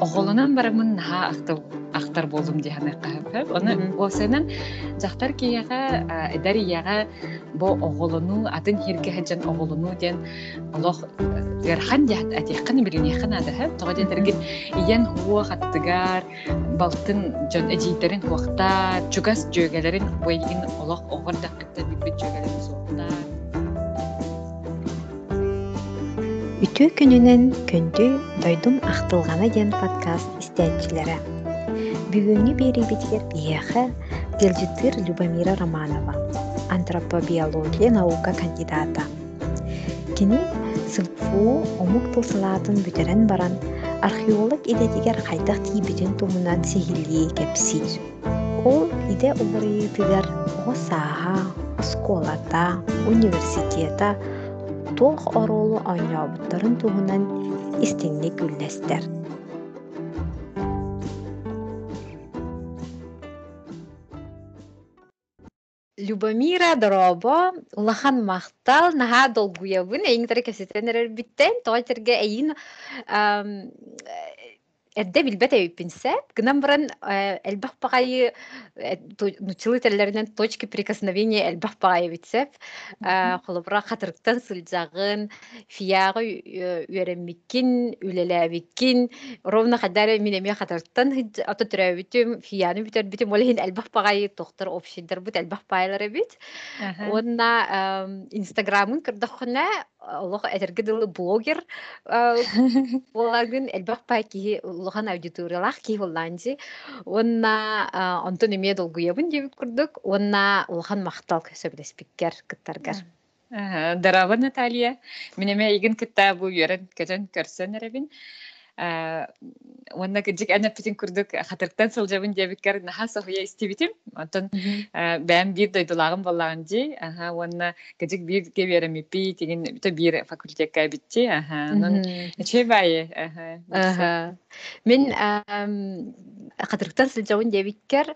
оголунан барамын наха ахтар болдум диһаны каһап оны осенен жактар кияга эдар ияга бо оголуну атын хирге хаджан оголуну ден олох верхан дят атихан билинехан ада хап тога дендерген иян хуа хаттыгар балтын жон эжитерин хуактар чугас жөгелерин бойгин олох огор даккытта бибит жөгелерин суактар Үтүү күнүнен көндү дойдум ахтылгана ден подкаст истәчиләре. Бүгүнкү берибитигер биэхэ Гелжитыр Любомира Романова, антропобиология наука кандидата. Кини сылпуу омук тылсылаатын бүтерен баран археолог идетигер хайдах тиибитин туһунан сихилии кепсир. Ол иде уларыйытыгар о сааха, сколата, университета, туох ороолу оонньообуттарын туһунан истиңник күллэстэр Любомира Доробо улахан мақтал наха долгуябын эйиңтары кэситенерер биттен тоҕо эйин Эрдэ билбет эйиппинсэ, гынан баран элбах пагайы нучылы теллеринен точки прикосновения элбах пагайы битсеп, холобра хатырыктан сылжагын, фиягы үереммиккин, үлеләбиккин, ровно хадаре минеме хатырыктан ата төрәбитим, фияны битер битим, олехин элбах пагайы тохтар общиндер бит элбах пагайлары бит. Онна инстаграмын кырдахына, Олох этергидыл блогер болагын элбах пай ки улахан аудиториялах ки холланжи онна онтон эме долгуябын дебит курдук онна улахан мактал сөбүлеспиккер кыттаргар Дараба Наталья. Минеме игин кытта бу йөрен кәжен көрсөн эребин. Уонна кыджик әнә питин күрдүк хатырктан сылжабын дебиккер наха сохуя истибитим. Онтон бәм бир дойдулагым боллаган жи. Аха уонна кыджик бир кеберем ипи тиген бите бир факультетка битти. Аха. Нон чей бае. Аха. Мен хатырктан сылжабын дебиккер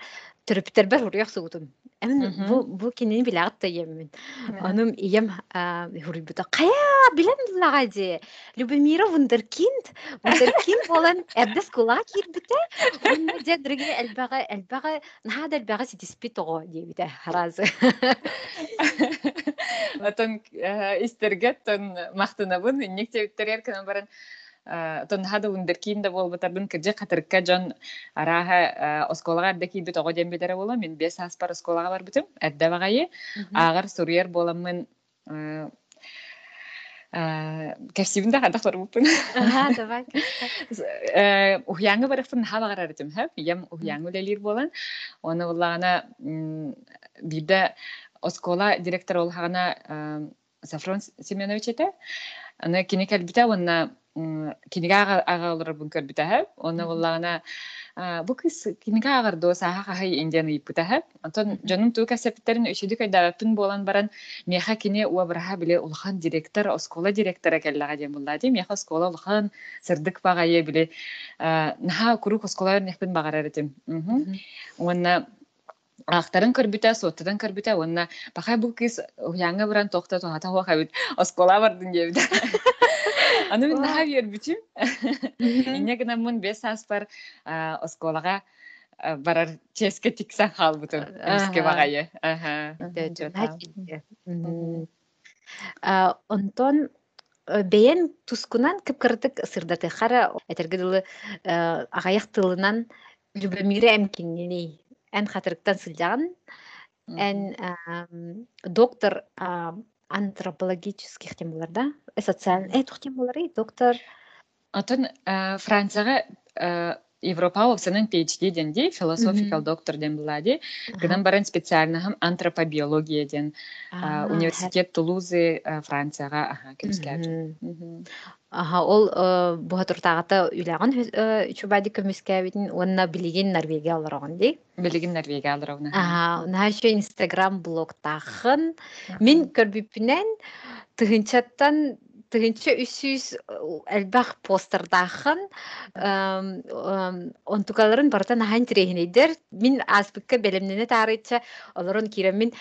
төрөптербер хуруяк сугутун. Эмин бу бу кинини билагат та емин. Аным ием хурибута кая билен лагади. Любомира вундеркинд. Вундеркинд болан эрдес кула кирбите. Онна же дреге элбага элбага нада элбага ситиспи того дебите харазы. Атон истергеттен мактанабын никтебиттерер кана баран тон хада ундеркин да болбатардын кырдьа хатырыкка жон арааха осколага эрде киирбит ого дембетере бола мен бес аспар осколага барбытым эрде багайы аагар суруер боламмын кәсибин да хадах барбыппын давай ухяңы барыппын хабагар арытым хэп ям ухяңы лелир болан оны буллагана бирде оскола директор олхагана Сафрон Семенович эте аны кини кэлбите онна кинига агалар бун көрбүтәһә оны буллагана бу кыз кинига агар до саха хай индиан ипутәһә антон жаным ту кәсәптерин өчүдү кайдабын болан баран меха кини уа браха биле улхан директор оскола директора келлага дем булла ди меха оскола улхан сырдык багае биле наха курук оскола нехпин багар эретим онна Ахтарын көрбүтә, соттадан көрбүтә, онна бахай бу кыз яңа буран тохта тохта хуа хабит, оскола бардын дебит. Аны мен наха бер бүтүм. Ине гына мун бес аспар осколага барар ческе тиксен хал бутун. Эске багайы. Аха. Онтон бейен тускунан кыпкырдык сырдаты. Хара этергидылы агаяк тылынан Любомира эмкиннени эн хатырыктан сылжаган эн доктор антропологических темаларда социальный э темалары доктор. Отон Францияга Европа оксанын PhD денди философикал доктор ден булади. Гынан баран специально хам антропобиология ден. Университет Тулузы Францияга аха кемскәбит. Аха, ол буха туртагата үләгән үчүбади көмискәбитин, онна билеген Норвегия алырган ди. Билеген Норвегия алырган. Аха, на шу Instagram блог тахын. Мин көрбүпнен тыгынчаттан тыгынча үсүс элбах постердахын онтукаларын бартан ахан тирехинейдер. Мин аспыкка белемнене тарыйча олорон кирем мин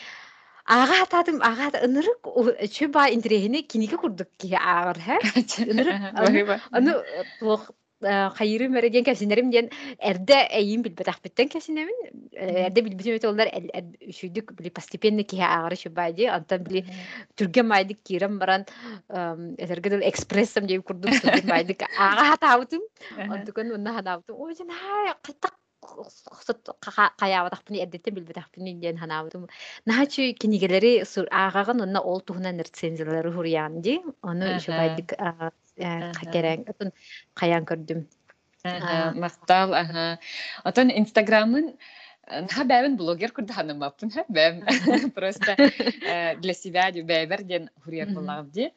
ага татым ага ынырык чө ба интерехине киниге курдук ки агыр хэ? Ынырык аны туох хайыры мөреген кәсинерим диен эрде эйин билбетахпиттен кәсинемин эрде билбитим эте олар үшүдүк били постепенно киһе агары шубайди антан били түрге майдык кирем баран этергедел экспрессом деп курдук түрге майдык. Ага хатабытым онтукон унна ханабытым ой жан хай кытак каябатахпыны эрдеттен билбетахпыны диен ханабытым нахачы кинигелери агаган онна ол туһунан рецензиялары хурьянди ону шубайдык хакерен отон каян көрдүм мактал аха отон инстаграмын Наха бәбін блогер күрді ханымаппын, бәбін просто для себя бәбір ден хурьер болағым де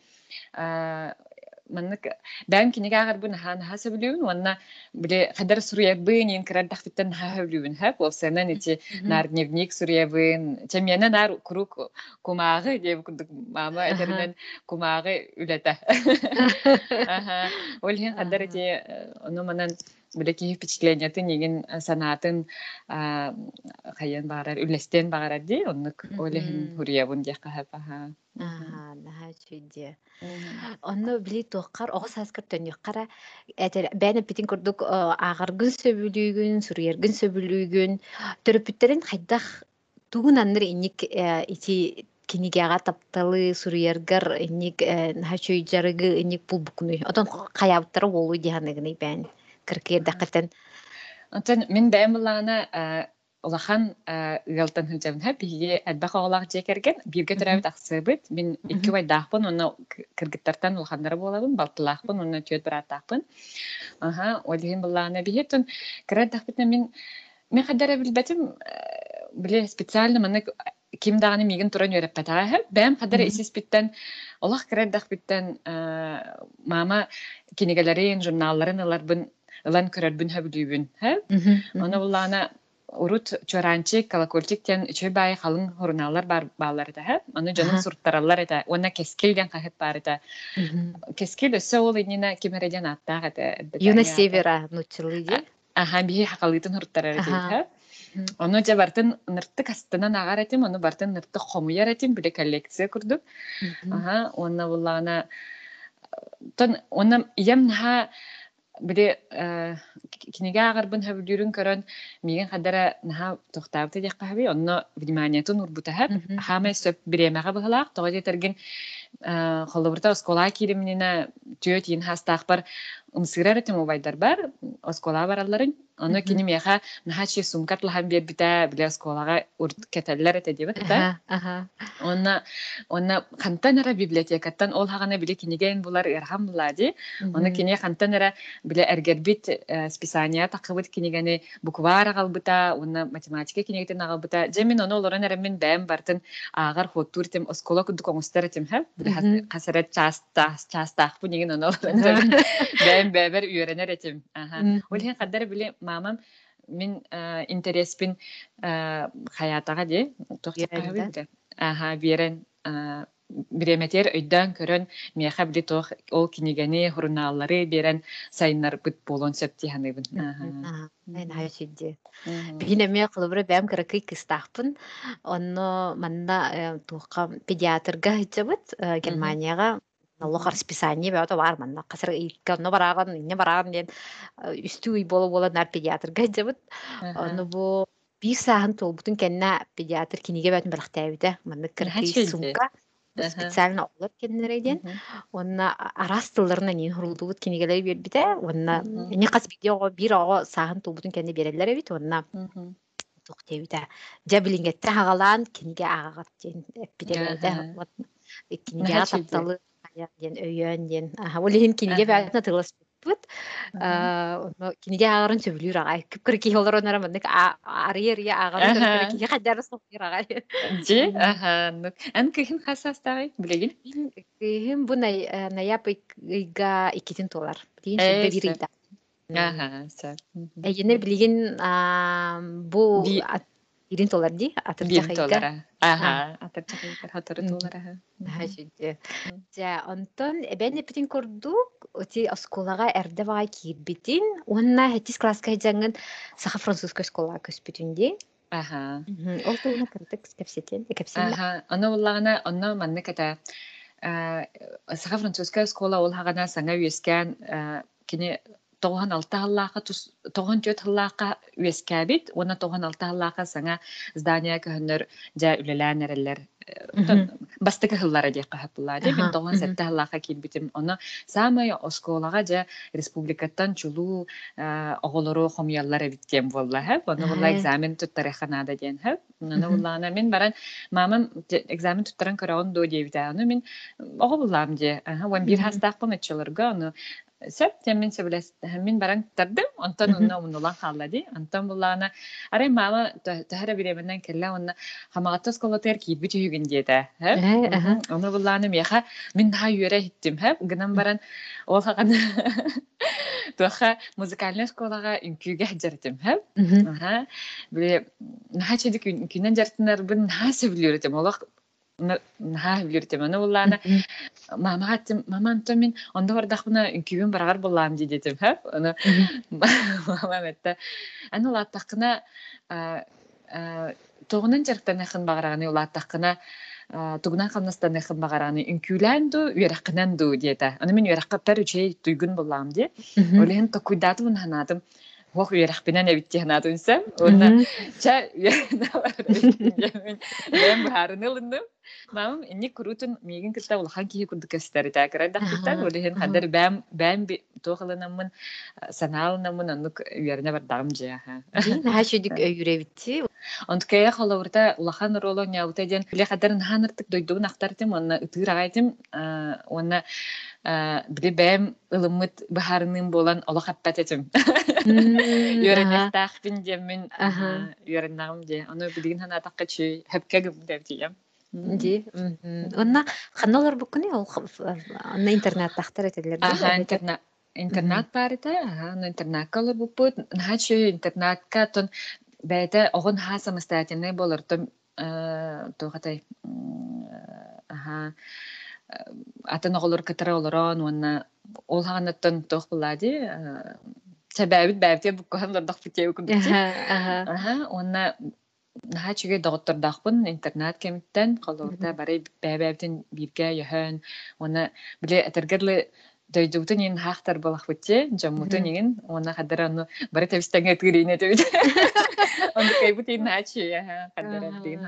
منك دائم كي نيجا غير بون هان هاسبلون وانا بلي خدر سوريا بين ينكرد دخ فتن هاسبلون هاك وسنا نتي نار دنيفنيك سوريا بين تمينا نار كروك كوماغي دي كنت ماما ادرنا كوماغي ولته اها والهين قدرتي انه منن билеки впечатление ты неген санатын хайын багарар үлестен багарар ди? Оннук олехин хуриябын диэка хапаха наха чүйде онно били туоккар оҕо сааскар төннүккара бээн эппитин курдук аагаргын сөбүлүүгүн суруйаргын сөбүлүүгүн. Төрөпүттерин хайдах тугун анныр инник ити кинигяга тапталы суруйаргар инник наха чүйжарыгы инник булбукнуй отон каябыттары болуу дианыгыны бээн кыркыйырдаккытын онтон мен бээн булаана улахан ыалтан хүнжабын хэп биһиги элбэх оҕолаах дьиэкэрген бииргэ төрөбүт ахсыыбыт мин икки байдаахпын онно кыргыттартан улаханнара буолабын балтылаахпын онно түөт бараатаахпын аха олиһин буллаана биһиттун кырадахпытна мин мен хадара билбетим биле специально маны ким даганы мигин туран үйрәппәтәгә хэп бәм хадара исиспиттен олах кырадахпиттен мама кинигелерин журналларын ыларбын ылан көрөрбүн хөбүлүүбүн хэп оны буллаана урут чоранчик колокольчик тен үчөй бай халын хуруналар бар баалар эте хэ аны жанын сурттараллар эте уонна кескил ден кахет бар эте кескил өссө ол инина кимереден аттаах эте юна севера нучылы ди аха бии хакалыытын хуруттарар эте хэ Ону жа бартын ныртты кастынан агар этим, ону бартын ныртты хомуяр этим, биле коллекция курдук. Ага, онна буллана тон онна ям наха бири кинеге агарбын хөбүлүүрүн көрөн миген хадара наха тохтаабыта диэкка хаби онно вниманиятын урбутаһа хама сөп биремега быһылаах. Тоҕо диэтэргин холобурта оскола киримнина түйөт иин хастаахпар умсыграр этим убайдар бар оскола баралларын Оно кини меха наха чи сумкат лахан бита биле сколага урт кетеллер эте дибет да. Онна онна хантанара библиотекаттан ол хагана биле киниген булар ирхам булади. Оны кини хантанара биле эргербит списания такыбыт кинигени буквар агалбыта, онна математика кинигетен агалбыта. Жемин оны олорон эремин бәм бартын агар хоттур тем оскола ха. Биле хасарат часта часта бу неген оны олорон бәм бәбер үйренер этим. Аха. Ол хен каддар биле мамам мен интереспин хаятага де тохтакабыда аха биерен биреметер өйдөн көрөн мияха били тох ол кинигени хурунааллары берен сайыннар быт болон сөп тиһаныбын Айнахайсидди. Бигине ме кылыбыры бәм кыракый кыстахпын. Онно манна туха педиатрга хитсебит Германияга Аллах расписание бәута бар манна касыр иккәнне бараган, инне бараган ден үстү уй боло боло нар педиатр гәҗәбит. Аны бу бир тол бутун кенне педиатр киниге бәтен бирхтәбите. Манна кырхи сумка специально олар кеннерейден. Онна арас тылларына нин хурулдубут кинигелер бирбите. Онна не кас видео бир ага саһын тол бутун кенне берелер бит. Онна тоқтебите. Жабилингетте хагалан киниге агагат ден эпидемияда. Киниге тапталы диэн өйөн диэн улиһин киниге бээтна тыласпыт киниге аагарын сөбүлүүр агай күпкөр ки олор онара мындык арыйыр я аагарын киниге хаддары соктур агай жи аха ан кыхин хасастагай билегин кыхин бу наяп ыйга икитин толар бирийда Аха. Эйене билигин бу ирин толар ди Бир доллара. Аха, атырчакайгар хатыры доллара. Хажиде. За, онтон эбен эпитин курдук, оти осколага эрде бага киирбитин, онна хетис класска хеджангын саха. Аха. Ол. Аха. Манны саха ол саңа тоған алты халлақа тус тоған төт халлақа үескәбит уна тоған алты халлақа саңа здания көһөннөр жа үлелән эреллер бастыка хыллара дия кахаппыла де мен мгм. сәтте халлақа килбитим оны самый осколага жа республикаттан чулуу оголору хомьяллар эбиттем болла хэп оны болла Ай. экзамен туттараханада диэн хэп оны Мгм. буллаана мен баран мамам экзамен туттаран көрөгөн до диэбитэ оны мен ого буллаам де он бир хастаакпын өчөлөргө оны тем мен сөбүлэс мен Э, аха. оны буллаана меха мен наха үйөрэ хиттим хэп гынан баран ол хаган туаха музыкальный школага үнкүүгэ хаджартым хэп Мгм. Ага. Били наха чедик күнен жартынар бин наха сөбүлүрүтем олак наха аны буллаана Мгм. мама аттым мама антон мен онда бардахпына үнкүүбүн барагар буллаам дидетим хэп аны Мгм. мама метте аны улааттаккына тоғунан жарктанахын багараганы улааттаккына тугунан хамнастан эхин багараны үнкүүлэн ду үераккынан ду диета аны мен үеракка пер үчей туйгун буллаам ди Мгм. олehen токуйдатымын ханадым хох үеракпинен эбитти ханадымсам онна Мгм. Ча, kihi kurduk esteri takara da kıtta Aha, ulihin aha. hadar ben ben bir toğalanamın sanalanamın anlık yerine var damcı ha. Дин хашидик үйребитти. Ont kaya xolawurta ulahan rolo nyawta jen bile hadarin hanırtık doyduğun aktardım onna baharının bolan ola happat etim. Yörenestaq bin jemin Aha. yörenağım je. Onu bilgin hana taqqa çü hepke güm devdiyem. Ди. Онна ханналар букуни ол онна интернет тахтар этелер. Аха, интернат. Интернат барыта, аха, ну интернат калыр бупут, нахачы интернатка тон бәйті оғын ха самостоятельный болыр, тон тоғатай, аха, атын оғылыр кытыры олырон, онна ол хағанаттан тоқ бұлади, сәбәбіт бәйбіте бұққан лырдақ бітеу күмбіте. Аха. Аха, онна нахачыге доғыттырдақпын интернат кеміттен, қалуырда бары бәйбәбітін бирге йөхөн, оны біле әтергерлі дөйдуутун ин хаахтар балах бутте жаммутун ин она хадара ну бары табистаңа тырине төбүт онда кайбут ин хачи я хадара дин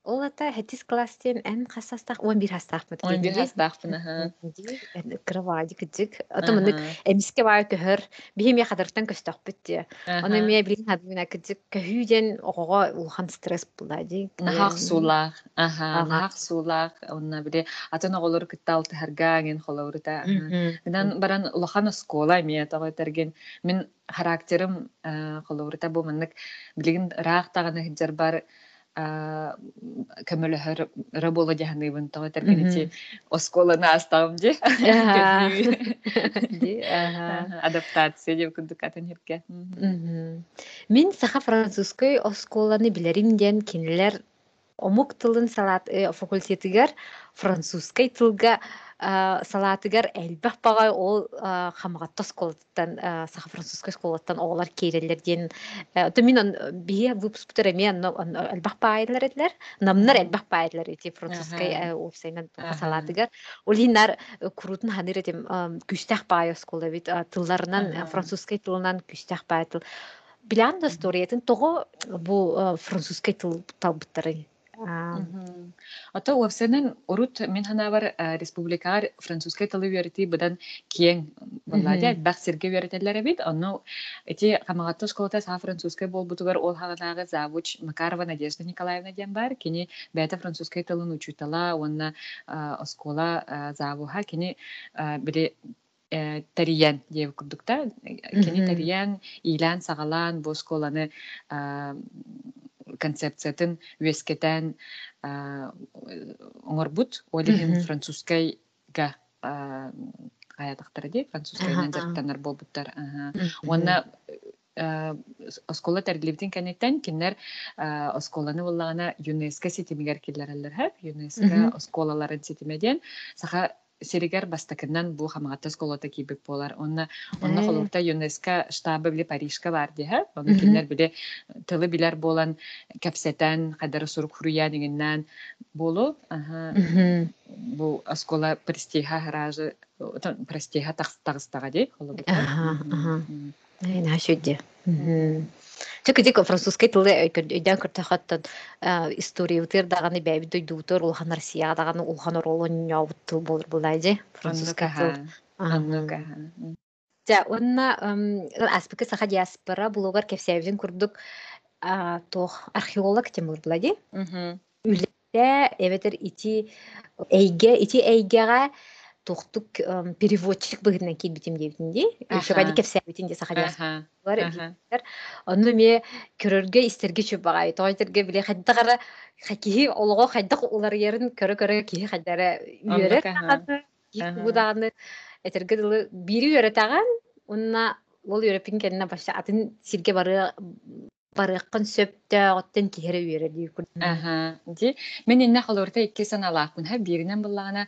Гидик э ол ата хатис класстен эн хасастах 11 хастахмыт. он бир хастахпын аха. Кровади гидик. Атамынык эмиске баа көхөр бихим я хадартан көстөхбүт. Оны мия билин хадмина гидик көһүден ого улхан стресс булади. нахак сулах аха Ага. нахак сулах онна бире атын оголор кыттал тахаргаген холоврута Гынан баран улахан скола мия тагы терген мен характерим холоврута бу маннык билигин раак таганы хиджар бар көмөлөһөр рабола жаһаныбын осколаны астам же Аха. Ди, аха. адаптация деп күндүк атын хирке Мгм. Мен саха французской осколаны билерим ден кинилер омук тылын салат э, факультетигер французской тылга а, салатыгар. Элбэх багай ол а, хамагатта сколаттан саха французской сколаттан оолар кейрелер ден то он бие выпускутер эме элбэх багайлар этлер намнар элбэх багайлар эти французской Аха. салатыгар. Ол хиннар курутун ханыр этим күстэх багай оскола бит тылларынан французской тылынан күстэх багай тыл. Билан да сториятын того бу а, французской тыл талбыттары Ото уапсенен урут мен хана бар э, республикар французской тылы верити быдан киен балладя сирге верителер бит ону эти камагатты школата са французской болбутугар ол хаганагы завуч Макарова Надежда Николаевна ден бар. Кини бәте французской тылын учутала онна э, оскола э, завуха. Кини бири тариян диэбит курдукта кини Мгм. тариян илан сагалан бу школаны э, концепциятын үескетен оңорбут олиһин Мгм. французскайга аятактар ди французскайнан жактанар болбуттар. Уонна оскола тәрилибитин кәнеттен киннер осколаны буллагана ЮНЕСКО ситимигер киллерелер хэп ЮНЕСКО осколаларын ситимеден саха серигер бастакынан бу хамагатас колота кибик болар. Онна онна Э. холурта ЮНЕСКО штабы биле Парижка бар диһә. Оны Мгм. кинлер биле тылы билер болан кәпсәтән хәдәр сурук хуруя дигәннән болу. Мгм. Бу оскола престиха харажы престиха тагыстага ди. холурта. Ага, Мгм. Ай, нашуди. Чөкө дик французский тылы өйдөн кыртахаттан история утыр даганы бәби дойдутор улхан Россия даганы улхан оролон ньяу тыл болор булайжы. Французский тыл. онна саха диаспора блогер курдук тох археолог. Үлдә эветер ити эйге ити тохтук переводчик быгынан килбитим дебитинди. Аха. Шөгәди кепсәбитинди саха диаспора. Аха. Аха. Онну ме көрөргө истерге чөп багай. Тойтерге биле хаддагара олого көрө көрө хаддара үйөрө. Будаганы этерге дылы бири үйөрө таган. Онна ол баша атын сирге бары барыккын сөптө оттен үйөрө дии мен инне холорта икки саналаакпын ха буллагана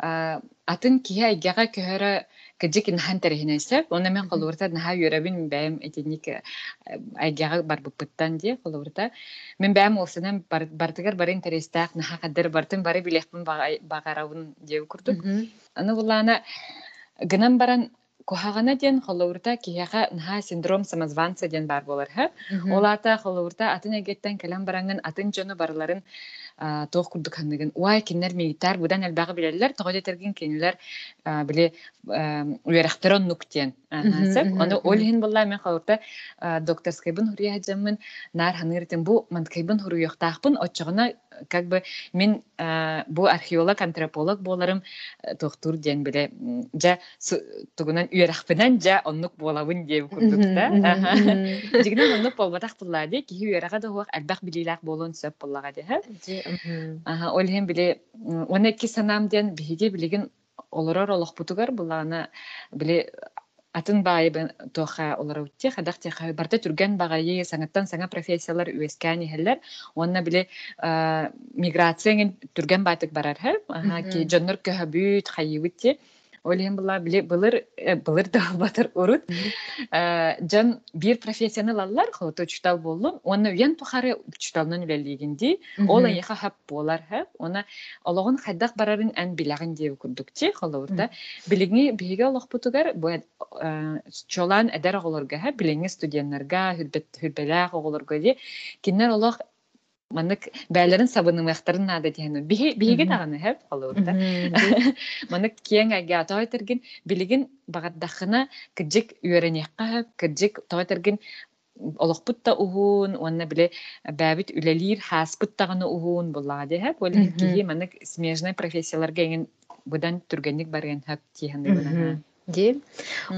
атын киһи айгяга көһөрө кыджик инхан терехинесе оны мен холорта наха юрабин бәем этинник айгяга барбыппыттан ди холорта мен бәем олсынан бартыгар бары интерестаак наха кадыр бартын бары билехпин багарабын деп курдук аны буллана гынан баран кухагана ден холорта киһяга наха синдром самозванца ден бар болар ха Олата холурта атын эгеттен кэлэн бараңын атын жону барларын тоох курдук ханныгын уай киннер мигитар будан элбагы билерлер того детерген кинилер биле уярахтерон нуктен Мгм, сеп мгм, оны мгм. олхин булла мен холурта докторскайбын хурия жаммын нар ханыртын бу манткайбын хуруяктаахпын оччогона как бы мен бу археолог антрополог боларым тохтур ден биле жа тугунан уярахпынан жа оннук болабын деп курдукта Аха. Дигнен онны полбатах буллади ки юрага да хуак албах билилак болон сөп буллага де. Аха ол хем биле оны ки санам ден биге билеген олорор олохпутугар булана биле атын баайбын тоха олора утте хадах те барта түрген багайы саңаттан саңа профессиялар үескәни хәлләр онна биле а, миграцияң түрген байтык барар ха. Аха ки жоннор көһөбүт хайыбытте. Хем була биле былыр э, былыр да батыр урут. Э, жан бир профессияны лаллар холото чутал боллун оны уян тухары чуталнан үлелигинди ол аяха хап болар хап она ологон хайдак барарын ан билагын деп курдукчи холовурда билиги биге олохпутугар бу э, чолан эдер оголорга хап билиги студентларга хүрбет хүрбелак оголорга ди. Кинер олох манык бәлерин сабынымактарын нада дияну биге биге Мгм. даганы хап холовурда Манык киең әгә атай тергин билигин багаддахына кырдик үйренекка кырдик той тергин олохпут та уһун уонна биле бәбит үлелир хаспыт таганы уһун хәп ол Мгм. кии манык смежный профессияларга ген будан түргенник барген хәп тиһен Ди.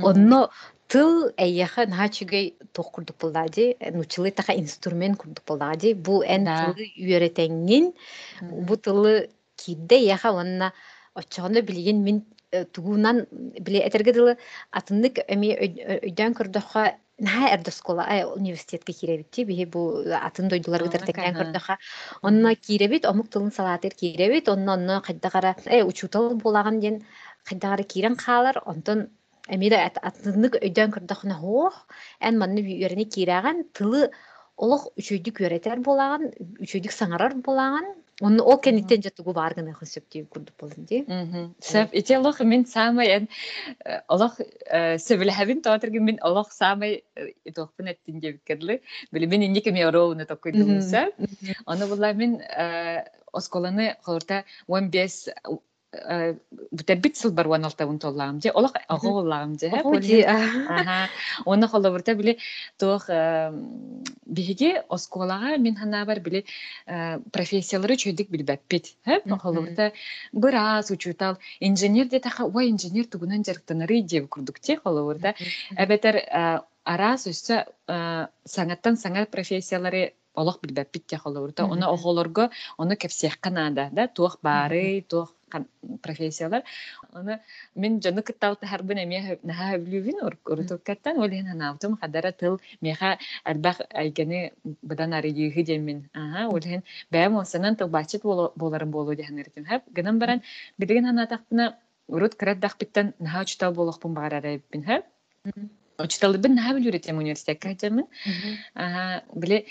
Онно тыл эйяха нахачугай тох курдук булдади, нучылы таха инструмент курдук булдади. Бу эн тылы үйрөтеңин, бу тылы кидде яха онна оччоғында билеген мен э, тугунан биле этерге дылы атыннык эми өйдөн көрдөха наха эрдоскола ай университетке киребитти. Биһи бу атын дойдулар ага. көрдөха онна киребит омук тылын салаатыр киребит. Онно онно кайдагара э учутал булаган ден кайдагара кирен хаалар. Онтон эми да атыннык өйдөн көрдөхүнө хоох эн манны үйөрүнө кираган тылы олох үчөйдүк үйрөтер булаган үчөйдүк саңарар булаган. Онну ол кенниттен жатугу бааргына сөптү курдук болдум ди. Сәп ите олох мен самай эн олох сөбүләһәбин тоотыргин мен олох самай итохпун эттин деп керле биле мен инник ме Мгм. сәп Оны була мен э, осколаны холорта 15 бутебит сылбар уан алтабын толлаам же олох же Ого, ди, а. Аха. Оны холобурта биле тох биһиги осколага мен ханабар биле профессиялары чөйдик билбеппит. Хэп Мгм. холобурта бырас учутал инженер де таха уа инженер тугунан жарыктанары деп курдук те холобурта. Эбетер арас өссө саңаттан саңар профессиялары олох билбеппит те холобурта. Оны оголорго оны кепсех канада да туох бары туох профессиялар. Оны мен жаны кытталты харбын эме наха хөблүбүн урутуккаттан олен ханаавтым хадара тыл меха албах айганы быдан ары йыгы демен. Ага, олен бәм осанан тыл бачыт боларын болу деханыртым. Хап гынан баран билеген ханатакпына урут кыраддах биттен наха учтал болохпун багарара эппин ха учтал бин наха билүретем университетке хатемин ага биле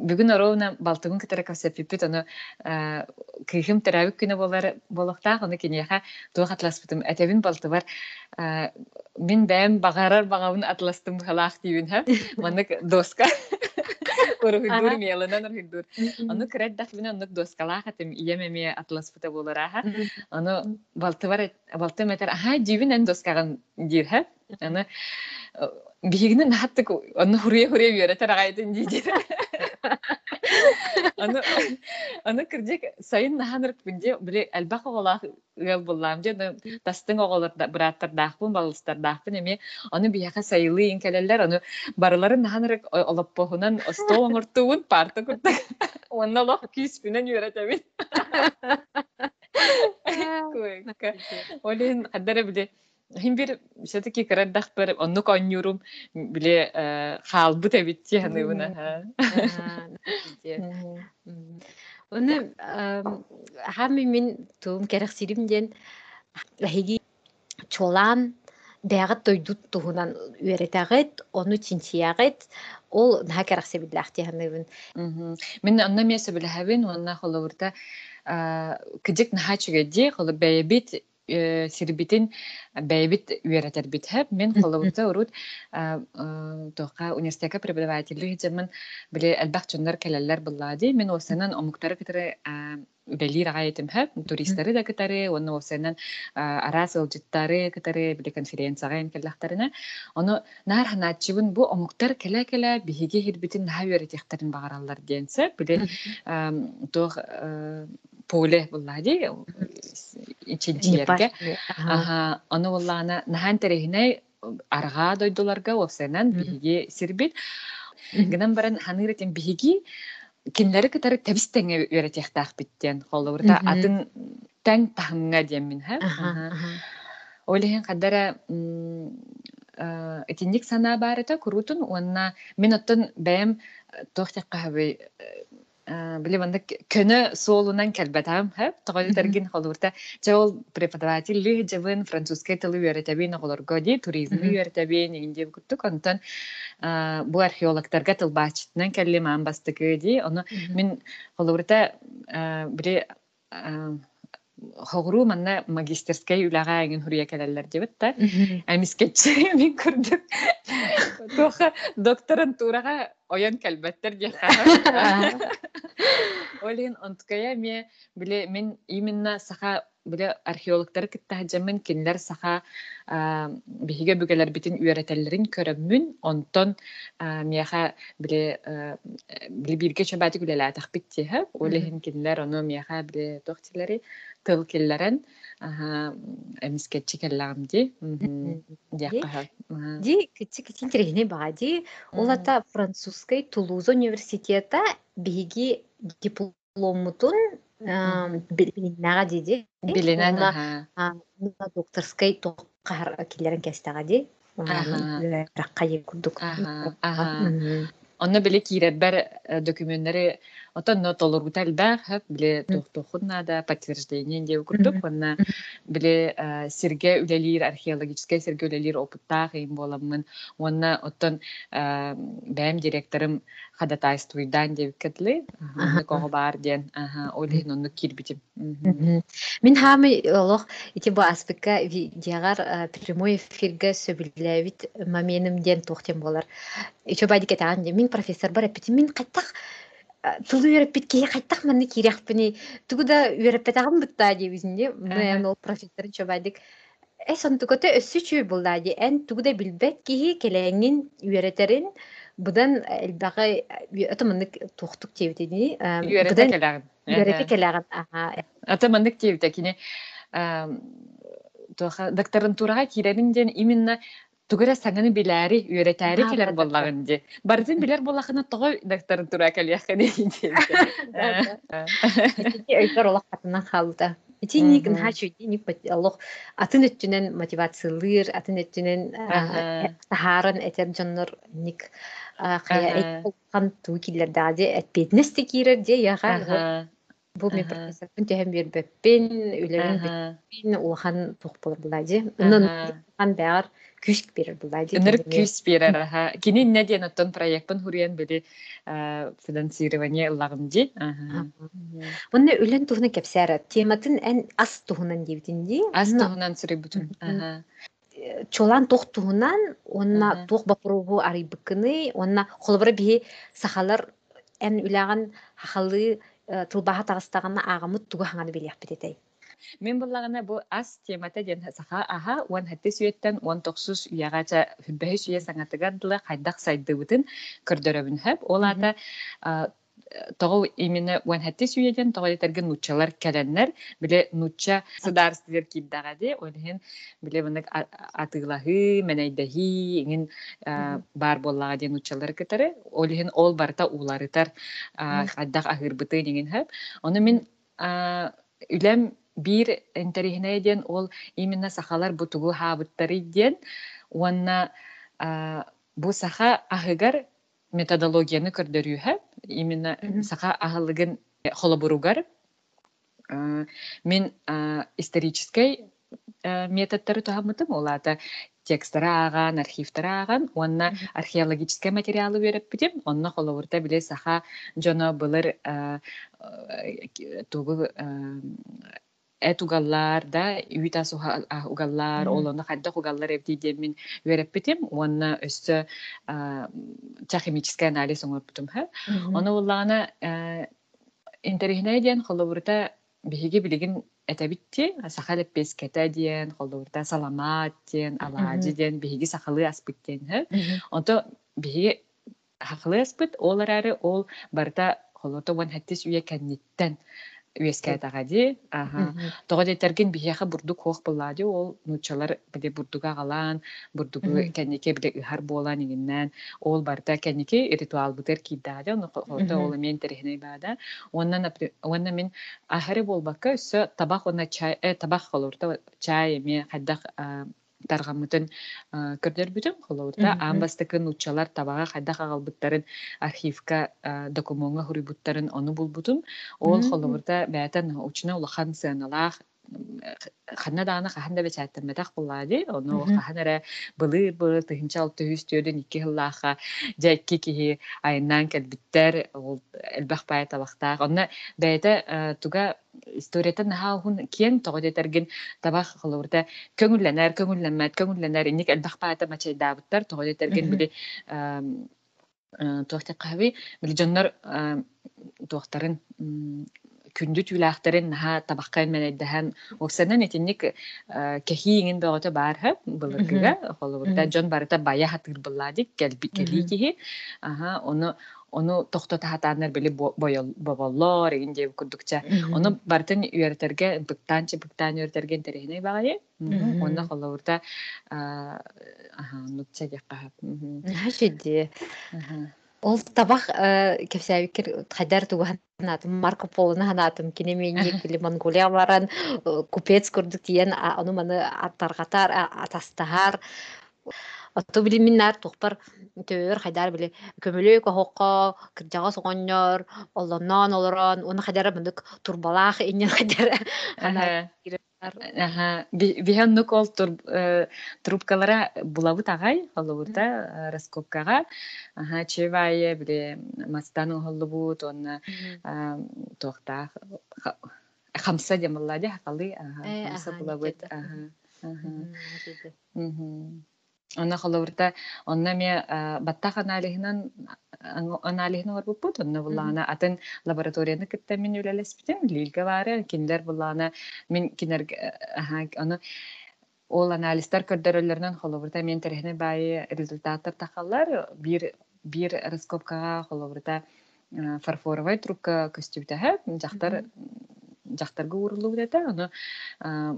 бүгүн оровна балтыгын кытара касаппиппит ону кыйхым терабик күнө болар болохтаах ону кинеха туох атласпытым. Этебин балтыбар мин бэм багарар багабын атластым халаах дибин ха. Манык доска. Урухидур мелынан урухидур. Ону кирет дахбин оннук доскалаах атым иемеме атласпыта болараха. Ону балтыбар балты метер аха дибин эн доскаган дир ха. Ону бигинен нахаттык ону хуруя хуруя бүйөрө тарагайтын дийдир. Аны аны кирдек сайын наханыр бинде биле албак оголах гал буллам же тастың оголар быраттар дахпын балыстар дахпын эми аны бияка сайылы инкелелер аны барыларын наханыр олоппохунан стол оңортуун парта куртак онна лох кис күнен юретемин Олин аддара биле Хин бир все-таки кыраддах бер оннук оннюрум биле хаалбыт эбитти ханыыбына. Оны хами мен туум керексирим ден хиги чолан бәгыт тойдут туһунан үеретагыт, оны чинчиягыт, ол наха керексе биллахти ханыыбын. Мен анна месе билэхабин, онна холовурта кыдик наха чүгэдди, холо бәйбит сирбитин бәйбит үеретер битһәп мен холобута урут тока университетка преподаватель жемин биле албак чондар келелер буллади мен осынан омуктары китре белир агайтым хэп туристтары да китаре оны осынан арас ылжыттары китаре биле конференцияга келлахтарына оны нар ханачыбын бу омуктар келе келе биһиге хирбитин наха үеретехтерин багараллар диенсе биле тох поле буллади ичинчиерге аха ону буллаана нахан терехине арга дойдуларга осенан биһиги сирбит гынан баран биһиги кинлери кытары табистеңе үеретехтаах биттен атын диеммин ха этинник санаа баарыта курутун уонна мен оттон бэм били манда көнө соолунан келбетам хэп тоҕойду тергин холурта жол преподаватель ли жабын французский тылы үйөрөтөбин оголорго ди туризм үйөрөтөбин индип куттук. Онтон бу археологтарга тылбаачытынан келли маан бастыгы ди ону мен холурта били хоғру манна магистерскай үлага эгин хурия келелер дебит да эмискетчи мен көрдүм тоха докторантурага оян келбеттер диэха олин онткая ме биле мен именно саха биле археологтар киттахажамын кинлер саха биһиге бүгелер битин үөретеллерин көрөммүн онтон мияха биле биле бирге чөбати күлелаатах биттиһэ олиһин кинлер ону мияха биле тохтилери тыл киллерен эмискетчи келлагам ди. Ди. кичи кичи интересный баа ди. Ол ата французской тулуза университета биги дипломутун билиннага диди билинен докторской токкар киллерин кестага ди ракка курдук онно биле кииреббер документтери отонно толоргута элбэх хэп биле тухтухуннада подтверждение диэби курдук онна биле сирге үлелир археологическая сирге үлелир опыттаах им боламмын онна оттон бэм директорым ходатайствуйдан деп кетли кого бар диэн ойлин онну кирбитим мен хами олох ити бу аспектка диагар прямой эфирге сөбүллэбит маменим диэн тухтем болар. Ичө байдикетаган мен профессор бар эппитим мен кайтак тулу үйрәппит кие кайттак манны киряхпини тугу да үйрәппетагын бытта дебизинде мен ол профессор чобайдык э сонтукота өссү чүй булда ди. Эн тугу да билбет киһи келеңин үйрәтерин будан элбагы атаманнык тухтук тебитини үйрәтә келәгин үйрәтә келәгин аха атаманнык тебите кини докторантурага киребинден именно тугура саңаны билääри үөретээри келер боллагын ди бардын билер боллахына того докторантура кэлиэххэни өйдөр олох хатынан халда ити ник нхачу ник олох атын өттүнен мотивациялыр атын өттүнен сахарын этер жоннор ник кая эйткан туу киллер дади этпетнести кирер де яга Бу мен Аха. профессордун төһөн биэрбеппин, үлерин Аха. беппин, улахан. Унан Аха. хан бәгәр берер күс берер аха. Кини не ден оттон проектпен хуриен били э, финансирование ыллагын ди. Аха. Үлен. Тематын тухунан дибитинди. Аз чолан тух тухунан онна Аха. тух бапурубу арыйбыккыны, онна тугу хаңаны билях битетей. Мен буллагана бу ас темата ден саха аха уан хатты сүйеттен уан токсус уягача хүббәһи сүйе саңатыгадылы хайдак сайдыбытын көрдөрөбүн хэп. Ол ата тоҕо именно хатты сүйеден тоҕо етерген нуччалар кәләннәр биле нучча сыдарстылар киддагади олһин биле бынык атыылаһы мәнәйдәһи иңин Мгм. бар боллага ден нуччалар кытары олһин ол барта уларытар хайдак ахырбыты деген хэп. Оны мен а, бир интерихне ден ол именно сахалар бутугу хабыттары ден уанна бу саха ахыгар методологияны көрдөрүһэ именно саха ахылыгын холобуругар мен исторический методтары туһаммытым ол ата текстары ааган архивтары уанна Мгм. археологический материалы береппитим. Онно холовурта биле саха жоно былыр тугу эт угаллар да үйт асу угаллар олону хайдах угаллар эбди демин береппитим уанна өссө химический анализ оңорпутум ха? Оны уллаана интерихне диэн холовурта биһиги билигин этебитти сахал пескете диэн холовурта саламат диэн Мгм. диэн биһиги сахалы аспыт диэн хэ онто биһиги хахалы аспыт ол арары ол барта холото уан хаттис үйе кэнниттен үескэтага ди аха. Тоҕо деттерген биһиэхэ бурдук хуох буллаади ол нучалар биде бурдуга галаан бурдугу Мгм. кэннике биле ыһар буолан игиннэн ол барта кэннике ритуал бутер киддаади оны Мгм. ол мен терехне баада онна напри- онна мен ахары болбакка өссө табак онна чай э табак холурта чай эме хайдах таргамытын көрдөрбүтүм холурта Мгм. амбастыкын учалар табага хайдах агалбыттарын архивка документга хурибуттарын ону булбутум. Ол холурта бәтен учуна улахан сыаналаах ханна даана хаханда бечаттамматах буллаади ону хаханара былыр былыр тыһынча алты хүстүөдөн икки хыллааха жайки киһи айынан кэлбиттер ол элбах бая табахтаах онна бэйэтэ туга историятан наһаа хун киэн тоҕодетэргин табах холурта көңүллэнэр көңүллэнмэт көңүллэнэр инник элбах баата мачайдаабыттар тоҕодетэргин Мгм. били туохта хаби били дьоннор туохтарын күндү түүлээхтерин наһаа табахкайн менэйдэһэн оксанан этинник кэхииңин бöҕөтө баарха былыргыга Мгм. дьон барыта бая хатыыр быллаадик келии киһи аха ону ону тохтота хатаанар били боболлор эгин диэбит курдукча Ону бартын үөртерге быктаанчы быктаан үөртерген терехине. Мгм. Онна холовурта аха нутча якка. Хашиди. Ол табах кепсәбикер хайдар туганатым Марко Полоны ханатым кине менник били Монголия баран э, купец курдук тиен а- аны маны аттаргатар атастахар Отто били миннар тухпар төр хайдар били көмөлө кохокко кыржага соғоннор олоннон олорон уну хайдар мындык турбалаах иннен хайдар. Биһен нук ол трубкалара булабыт агай холовурта раскопкага. Аха чевайе биле мастан холлубут онна тохта хамса демаллади хакалы аха Э, хамса булабыт аха. Аха. Онна холовурта онна ме баттах аналихинан аналихин орбуппут онна буллана атын лабораторияны кытта мен үлелеспитим лилга бары киндер буллана мен кинер аха оны ол анализтер көрдөрөлөрүнөн холовурта мен терехне бай результаттар тахаллар бир бир раскопкага холовурта фарфоровая трубка көстүбүтэ жактар жактарга урулуу дете ону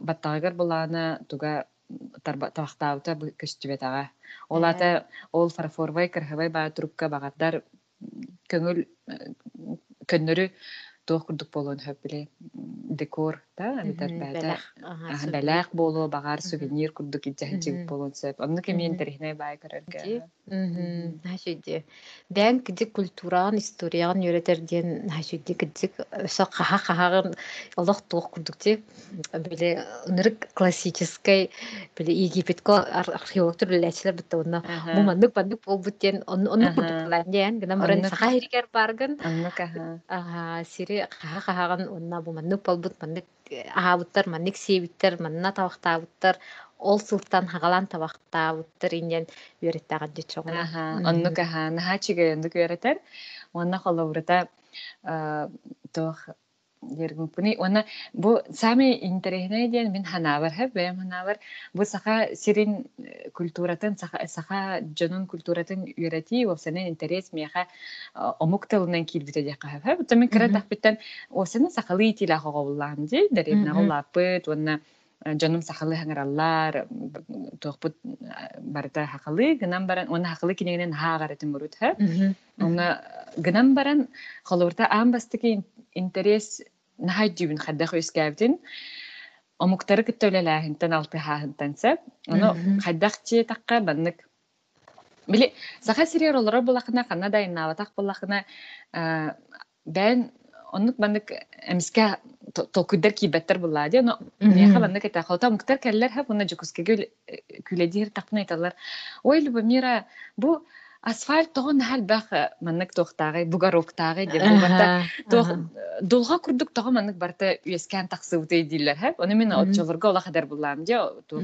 баттагар буллана туга табактаабыта көстүбетага ол ата ол фарфоровай кырхыбай баа трубка багардар көңүл көннөрү туох курдук болуун хөп биле декор та битер болу багар Мгм. сувенир курдук иджахчык Мгм. болун сөп онну кемиен Мгм. терихне Ди. Мгм. Хашиди. Бән кидик культураан, историяан йөретерден хашиди кидик өсө каха кахагын олох туох курдук ти. Биле нырык классической биле Египетко ар- археологтор лечилер битте онна. Бу мандык бандык бол буттен он он Аха. курдук ланден гына мөрен саха хиригер баргын. Ага, сири каха кахагын онна бу мандык бол бут мандык аһаабыттар, мандык сиебиттер, манна табактаабыттар, ол сылтан хагалан табактаабыттар инен үөреттаган дечогона. аха Мгм. онну каха нахачыга онну көрөтөр онна холоврута тох дергүнпүни онна бу сами интерехне диэн мин ханавар хэп бэм ханавар бу саха сирин э, культуратын саха саха жонун культуратын үйрәти осенен интерес мияха омук тылынан килбите дияка хэп хэп томин кыра Мгм. тахпиттан осенен сахалы итила хоголлаан ди деревна Мгм. голлаппыт онна э, жонум сахалы хаңараллар туохпут барыта хакалы гынан баран онна хакалы кинегенен хаагаретин бурут Мгм. Онна гынан баран холурта аамбастыки интерес нахай дюбин хаддах өскәбдин омуктары кыттөлеләһинтен алты хаһынтан сәп оно Мгм. хаддах чи такка баннык били саха сирер олора булахына хана да иннаватак булахына бән оннук баннык эмиске толкуйдар кийбеттер буллади оно Меха баннык эта халта муктар келлер хап уна жукускеге күледир такны айталар. Ой, Любомира, бу асфальт тогон хал бах маннык тохтагы, бугароктагы деп барта тох дулга курдук того маннык барта үескән таксыбыты дилер хап. Оны мен Мгм. отчолорга ола хадар булам же тох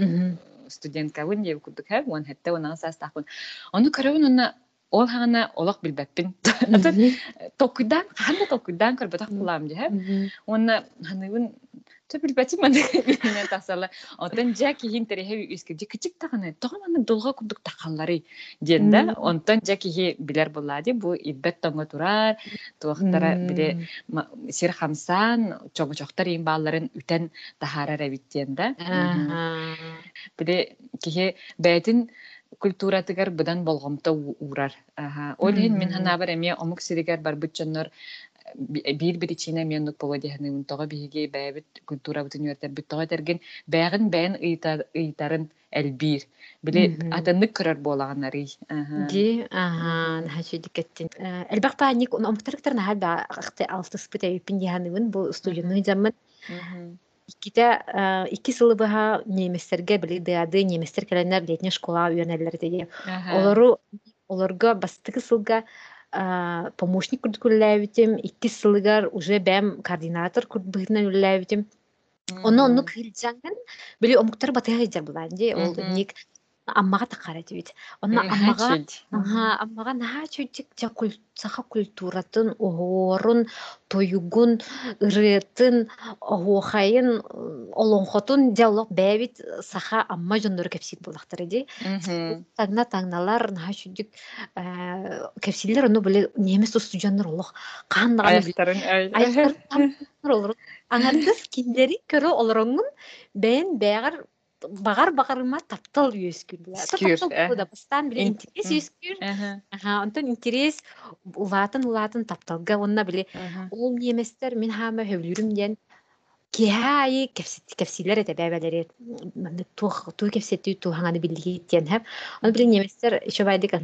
студентка вон деп курдук хап, он хәтта уна сас такын. Аны көрөбүн уна ол хана олак билбеппин. Токудан, ханда токудан көрбөтак булам же. Онна ханыбын төбүл бәтим мен менен тасала. Онтан жаки хин тереһе үскә дикичик таганы. Тагын аны долга курдук такаллары дигәндә, Мгм. онтан жаки хи билер булады. Бу иббет таңга турар. Туактара бире ма- сир хамсан чогочоктар ин балларын үтен тахара рәвиттендә. Бире кихе бәйтин культуратыгар будан болгомто урар. Олин мен хана бар эме омук сиригер бар бутчаннар бир бир ичине мен нук боло дехне ун тога биге бәбит культура бутун юртер бит тога терген бән ыйтар ыйтарын элбир. Биле Мгм. атаннык көрөр болаганнары. Ди, аха, хачи дикеттин. Элбах па ник он омтарктар на хада ахты алты спыта юпин яханыбын бу студияны заман Дыады неместер келенер летне школа үйренелер деди. Аха. Олору олорга бастыгы сылга а, помощник курдукуллаабитим, икки сылыгар уже координатор үллаабитим. Оны онну били омуктар батыга. Ол ник аммага такара дибит. Онна Э, аммага аммага наха чүчик жа саха культуратын, оорун, тоюгун, ырыатын, оохайын, олонхотун диалог бәбит саха амма жондор кепсит булактар иди. Мгм. Тагна тагналар наха чүчик кепсилер ону биле немес устуджандар олох аяктар олор. Аңардыс киндери көрө олороңун бен бәгар багар багарыма таптал үйөскүл. Скүр, э. да бастан биле Ин- интерес үйөскүр. Онтон интерес улаатын улаатын тапталга онна биле ол неместер мен хама хөвлүрүм ден кихаи кепсилер эте тух кепсети ту хаңаны тен хәп оны биле неместер еще байдык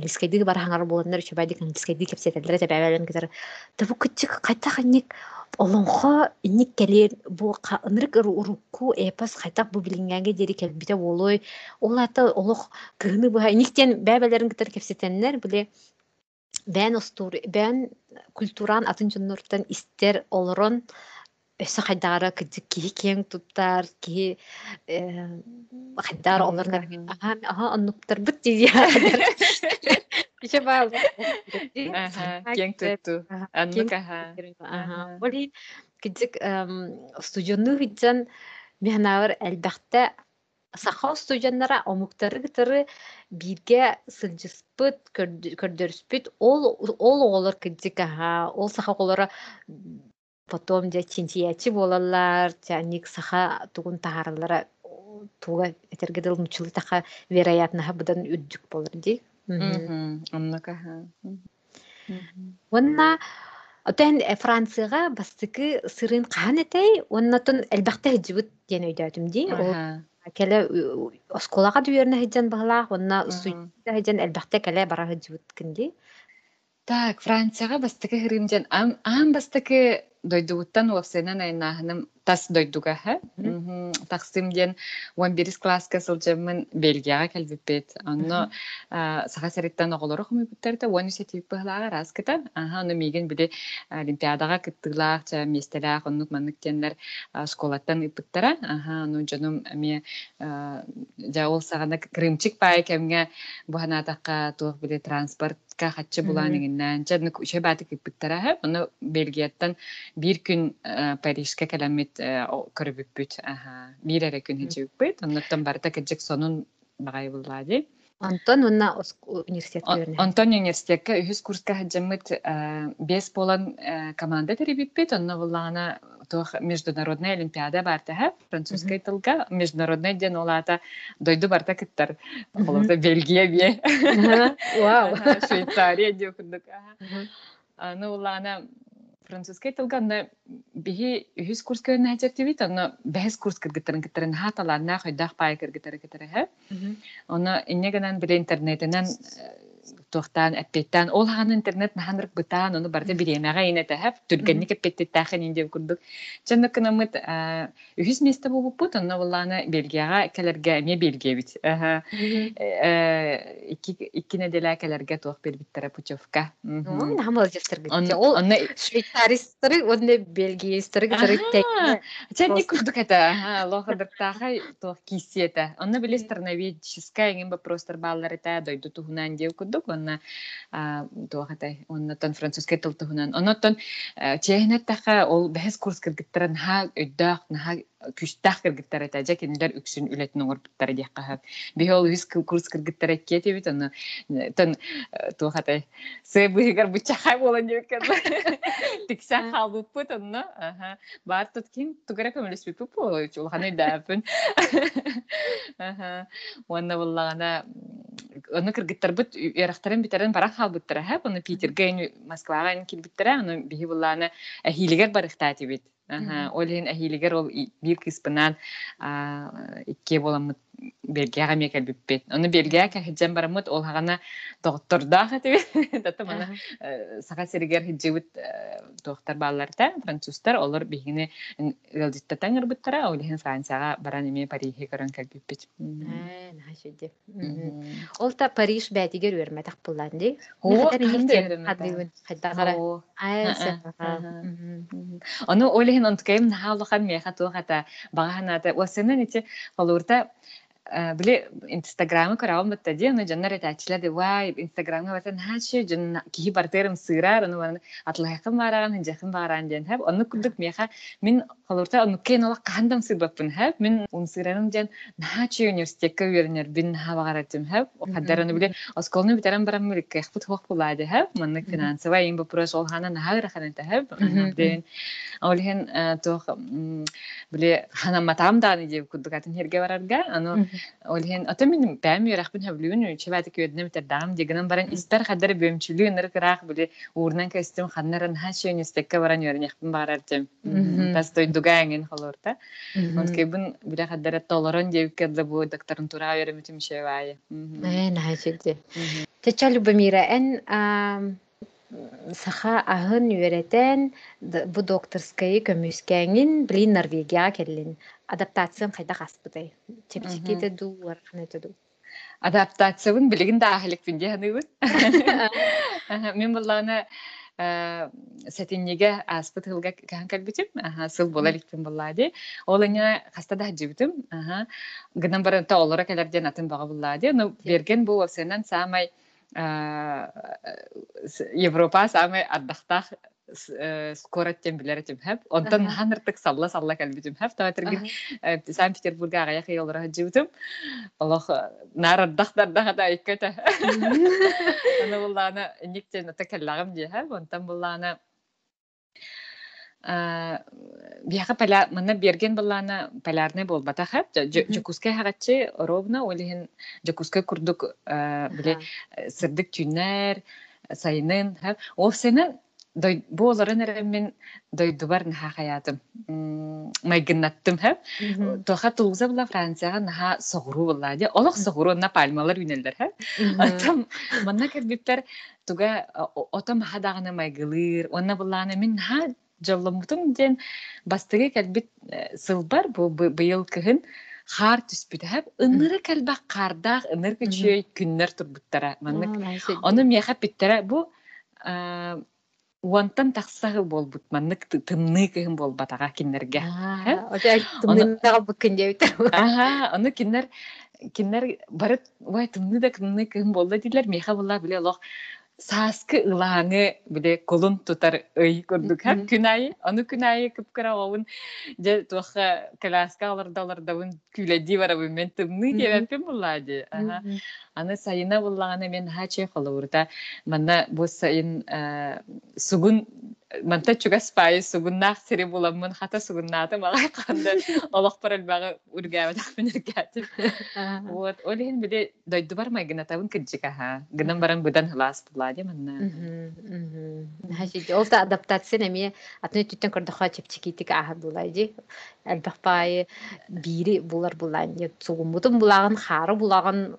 бар хаңар боланнар еще байдык кепсетелер эте табу кайта ханник олонхо инник келер бу ынырык урукку эпос кайтак бу билингәнге дери келбите болой ол ата олох кыны бу инниктен бәбәләрен китер кепсетеннер биле бән остур бән культуран атын жоннортан истер олорон өсө хайдагара кыдык киһи киэң туттар киһи хайдагара олорнар. Аха аха оннуктар. Дии Киче баал. Аха. Кең тутту. Аннык аха. Аха. Олин кидик студионну хиджан мехнавар әлбәхтә саха студионнара омуктары гытары бирге сылжыспыт көрдөрүспүт ол ол олар кидик аха ол саха олара потом же чинтиячи болалар жаник саха тугун тааралара туга этергедел нучулы таха вероятно будан үддүк болар ди Мгм. Аннык аха. Мгм. Онна Отен Францияга бастыкы сырын кахан этей, оннотон элбахта хиджибут диэн ди. Аха. келе осколага дүйөрнө хиджан баалаах, онна Мгм. суйта хиджан элбахта келе бара хиджибут кинди. Так, Францияға бастықы хиримжен ам ам бастықы дойдугуттан уопсенен айнаһыным тас дойдуга ха. Тақсым ден 11 класска сылжамын Бельгияға келбиппет. Анно саха сериттен оголору хумы буттерде 13 тип бахлага раскыта. Аха, аны миген биле олимпиадага кыттылаах, ча местелаах, оннук маннык теннер школаттан ыпыттара. Аха, аны жаным ме жаол сагана крымчик пай кемге буханатакка туох биле транспортка хатчы булааныңыннан жадны үче баты киппиттара ха. Аны Бельгияттан бир күн Парижке келемит көрүбүппүт. Бир эре күн хичибүппүт. Оннуттан барта кеджик сонун багай буллади. Антон онна университет. Антонио университетке үһүс курска хаджаммыт бес болан э, команда терибиппит. Онно буллана туох международная олимпиада барта ха. Французский тылга международный ден олата дойду барта кыттар. Олата Бельгия бе. Вау. Швейцария диокундук. Аны улана французский тылга аны биһи үһүс курс көрнө хачактибит. Аны бэс курс кыргыттарын кыттарын хаталарна хойдах пай кыргыттары кыттары ха. Мгм. Оны иннегенен биле интернетинен туохтан эппеттен ол интернет наханрык бытаан оны барда биремега инетехеп түргенник эппеттеттахын инде курдук чанны кынамыт үхүс месте бубуппут онно булланы бельгияга келерге эме бельгия бит аха Мгм. Э, икки неделя келерге туох бербиттере путевка. Онно Ол онно швейцаристары, онне бельгиистары гытары Ага. тек. Чанни Просто. курдук это, лохадыртаха, то киси это. Онна биле страноведческая, это, дойду курдук, онна, то хата, онна тон французский тыл тухунан. Онна тон, чехнет таха, ол бәхес курс кыргыттаран ха, өйдақ, наха, күштах кыргыттар это, жа кенилер үксүн үлетін оңор буттар дияққа хап. Бихе ол үз курс кыргыттар эккети бит, онна, тон, то хата, сэ быгар бычахай болан дев Тиксә халбыт бут онна, аха. Бар тут кин тугара көмөлөс бит бу, ул ханы дәпен. Аха. Уанна буллагана оны кыргыттар бут ярактарын битерен барак халбыттар ха, оны Питерге, Москвага ин килбиттер, аны бихи буллагана ахилигер барыктати бит. Аха, ол бир кыспынан икке боламыт Бельгияга мекел биппет. Оны Бельгияга хиджен барамыт ол хагана мана серигер хиджибит доктор француздар олар олихин францияга баран эме парижге көрөн келбиппит Э. Ол та Париж бәтигер өрмәтәк буллан ди. О, Хәтер кандай ертен өрмәтәк? хадыйбын. Хәддагара. Ай, Ага, сәфәха. ага. Мгм. Оны олихин онткайым нахалухан меха ити холурта биле инстаграмы көрәвым бітті де, оны жаннар әтәчілер де, вай, инстаграмға бәтен хәші, жан кихи бартерым сырар, оны бараны атлайқым бараған, хинжақым бараған ден, хәп, оны күрдік меха, мен холурта оны кен ола қандам сырбаппын, хәп, мен он сыраным ден, нахачы университетке үйерінер, бин хабағаратым, хәп, қаддар оны біле, осколны битерен барам мүлік, кәхпіт хоқ бұлайды, хәп, манны финансовый ең вопрос, ол хана нахагыр хананта, хәп, Мгм. ден, олихин тох биле хана матам даны деп куддукатын херге барарга аны Мгм. олихин ата мен бәм ярахпын хаблүүн чебати көднем тадам дегенен баран истер хаддар бөмчүлүү нэр крах биле уурнан костюм ханнарын хачы университетке баран ярнахпын барар тем Мгм. тас той дугаангин холорта Мгм. он кебин биле хаддар толорон деп кедде бу докторантура веремитим шевае Э, нахашыды. Теча Любомира, эн ам, саха ахын үйрәтен д- бу докторскайы көмүскәңин блин Норвегия келлин. Адаптациям кайда хаспытай. Чепчики Мгм. те ду, варханы те ду. адаптациябын билигин да ахиликпин дияныгын мен булланы сетиннеге аспыт хылга кахан калбитим аха сыл болаликпин буллади ол эне хаста да жибитим аха гынан баранта олора келерден атын бага буллади но берген бу сенен самай а, с- европа самай ардахтах скораттен билеретим хэп онтан Аха. ханыртык салла салла калбитим хэп таватыргин Ага. Санкт Петербурга аяқ йолдора жибитим Аллах нарардах да иккете Аны булланы никтен текеллагым ди ха онтан булланы бияха паля мына берген булланы полярный болбата ха. Мгм. жокускай хагачы ровно олихин жокускай курдук биле сырдык түннер сайынын ха. Ол сенен дой бу оларын эремин дойдубар наха хаятым. Майгыннаттым хэп тоха тулгуза була францияга наха соғуру була де олох соғуру на пальмалар үнелдер хэп атам манна кербиптер туга отам хадаганы майгылыр онна буланы мин наха жолломутум ден бастыгы кэлбит сылбар бу быйыл кыһын хаар түспүтэһэп ыныры кэлбэх хардаах ыныр күчүөй күннер турбуттара. Маннык ону миэхэ питтере бу уантан тахсагы болбут. Маннык тымны кыһын болбатага киннерге ону киннер киннер барыт вай тымны да тымны кыһын болда дилер миэхэ булла биле олох сааскы ылааҥы биле колун тутар ый курдук һәм күнайы аны күнайы кыпкыра оун же туаха каласка алардалардабын күлэди барабы мен тымны дебеппин буллади аны сайына буллаганы мен хаче холурда манна бу сайын сугун манта чуга спай сугуннаах сири буламмын хата сугуннааты малай канды олох бар элбагы ургаабатах менергати вот олин биде дойду бар май гына табын кыджика ха гынан баран будан хлас булади манна. Ол да адаптация неме атны түттен көрдөха чепчикитик аха булайди элбахпай бири булар булан сугумутун булагын хары булагын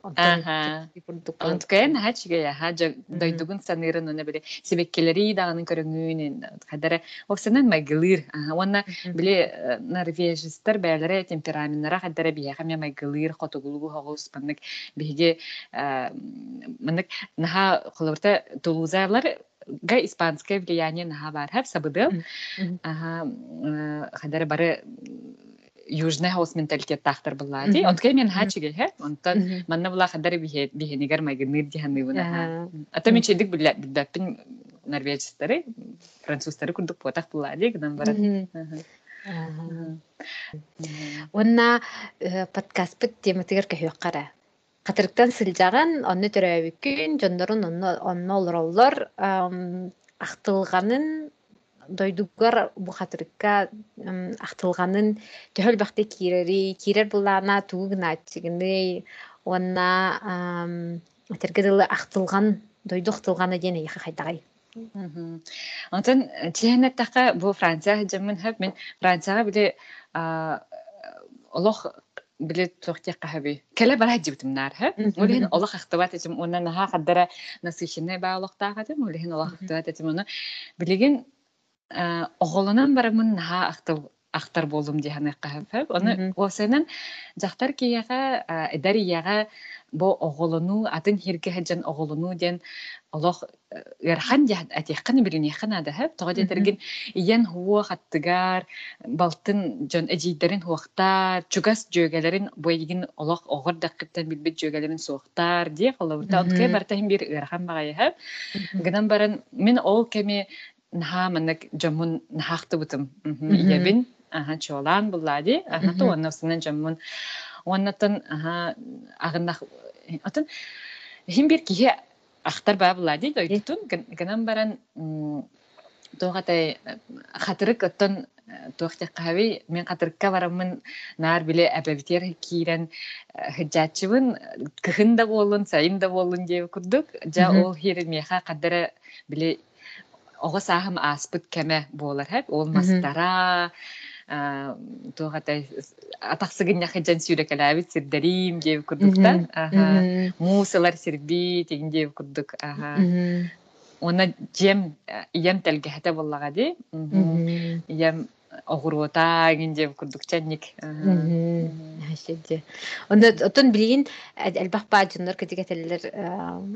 хачига я хажа дойдугун санырын уна биле себеккелери дагынын көрөңүүнүн хадара оксанан майгылыр уонна биле норвежистер бээлере темпераментнара хадара бияха ме майгылыр хотугулугу хогус маннык биге маннык наха холорта тулузарлар га испанское влияние наха бар. Хап сабыды хадара бары южный хаус менталитет тахтар была ди он кей мен хачиге хэ онтон манна була хадар бихе бихенигер майгыныр диханы буна ата мен чедик билля биддаппин норвежистары француздары курдук ди гынан бара онна подкаст бит тематыгер кахыйккара катырыктан сылжаган онны төрөбүккүн жондорун онно олороллор ахтылганын дойдугар бу хатырыкка ахтылганын төһөл бахты кирери кирер булана тугу наатчигини уонна тергедылы ахтылган дойду ахтылганы диэн яха хайдагай. Онтон тиһэнэттаха бу Франция жаммын хэп мен Францияга биле олох биле туохтиак кахаби келе бара жибтимнар хэп улин олох ахтабат этим онна наха хаддара насыхинне баалохтаага тем улин олох ахтабат этим оны билеген оголонан барамын наха ахтыл ахтар болдум диһаны каһафәп оны осенен жактар кияга эдар ияга бо оголону атын хирге хаджан оголону ден олох ярхан дя атихкан билини хана да хәп тога детерген иян хуа хаттыгар балтын жон эжидерин хуактар чугас жөгелерин бойгин олох огор даккыттан билбит жөгелерин суактар ди холовурта откай бартахин бир ярхан багай хәп гынан баран мен ол кеме наха маннык жомун нахахтыбытым иябин аха чолан буллади аха то онносунан жомун оннатын аха агыннах атын хим бир кихе ахтар баа буллади дойтун гынан баран тогатай хатырык оттон туохтя кави мен хатырыкка барамын наар биле әбәбитер киирен хыджачыбын. Кыхын да болун сайын да болун деп курдук. Жа ол хири меха кадара биле оҕо сааһым ааспыт кэмэ буолар хэп ол мастара тугатай атахсыгыннях эдьэн сүүрэкэлээбит сирдэрим диэб курдукта муусалар сирби тигин диэб курдук уона жем ием телгэхэтэ боллага ди ием оғуруотаагин деп курдукчанник онда отон билигин элбахпаа дьоннор кытыгетеллер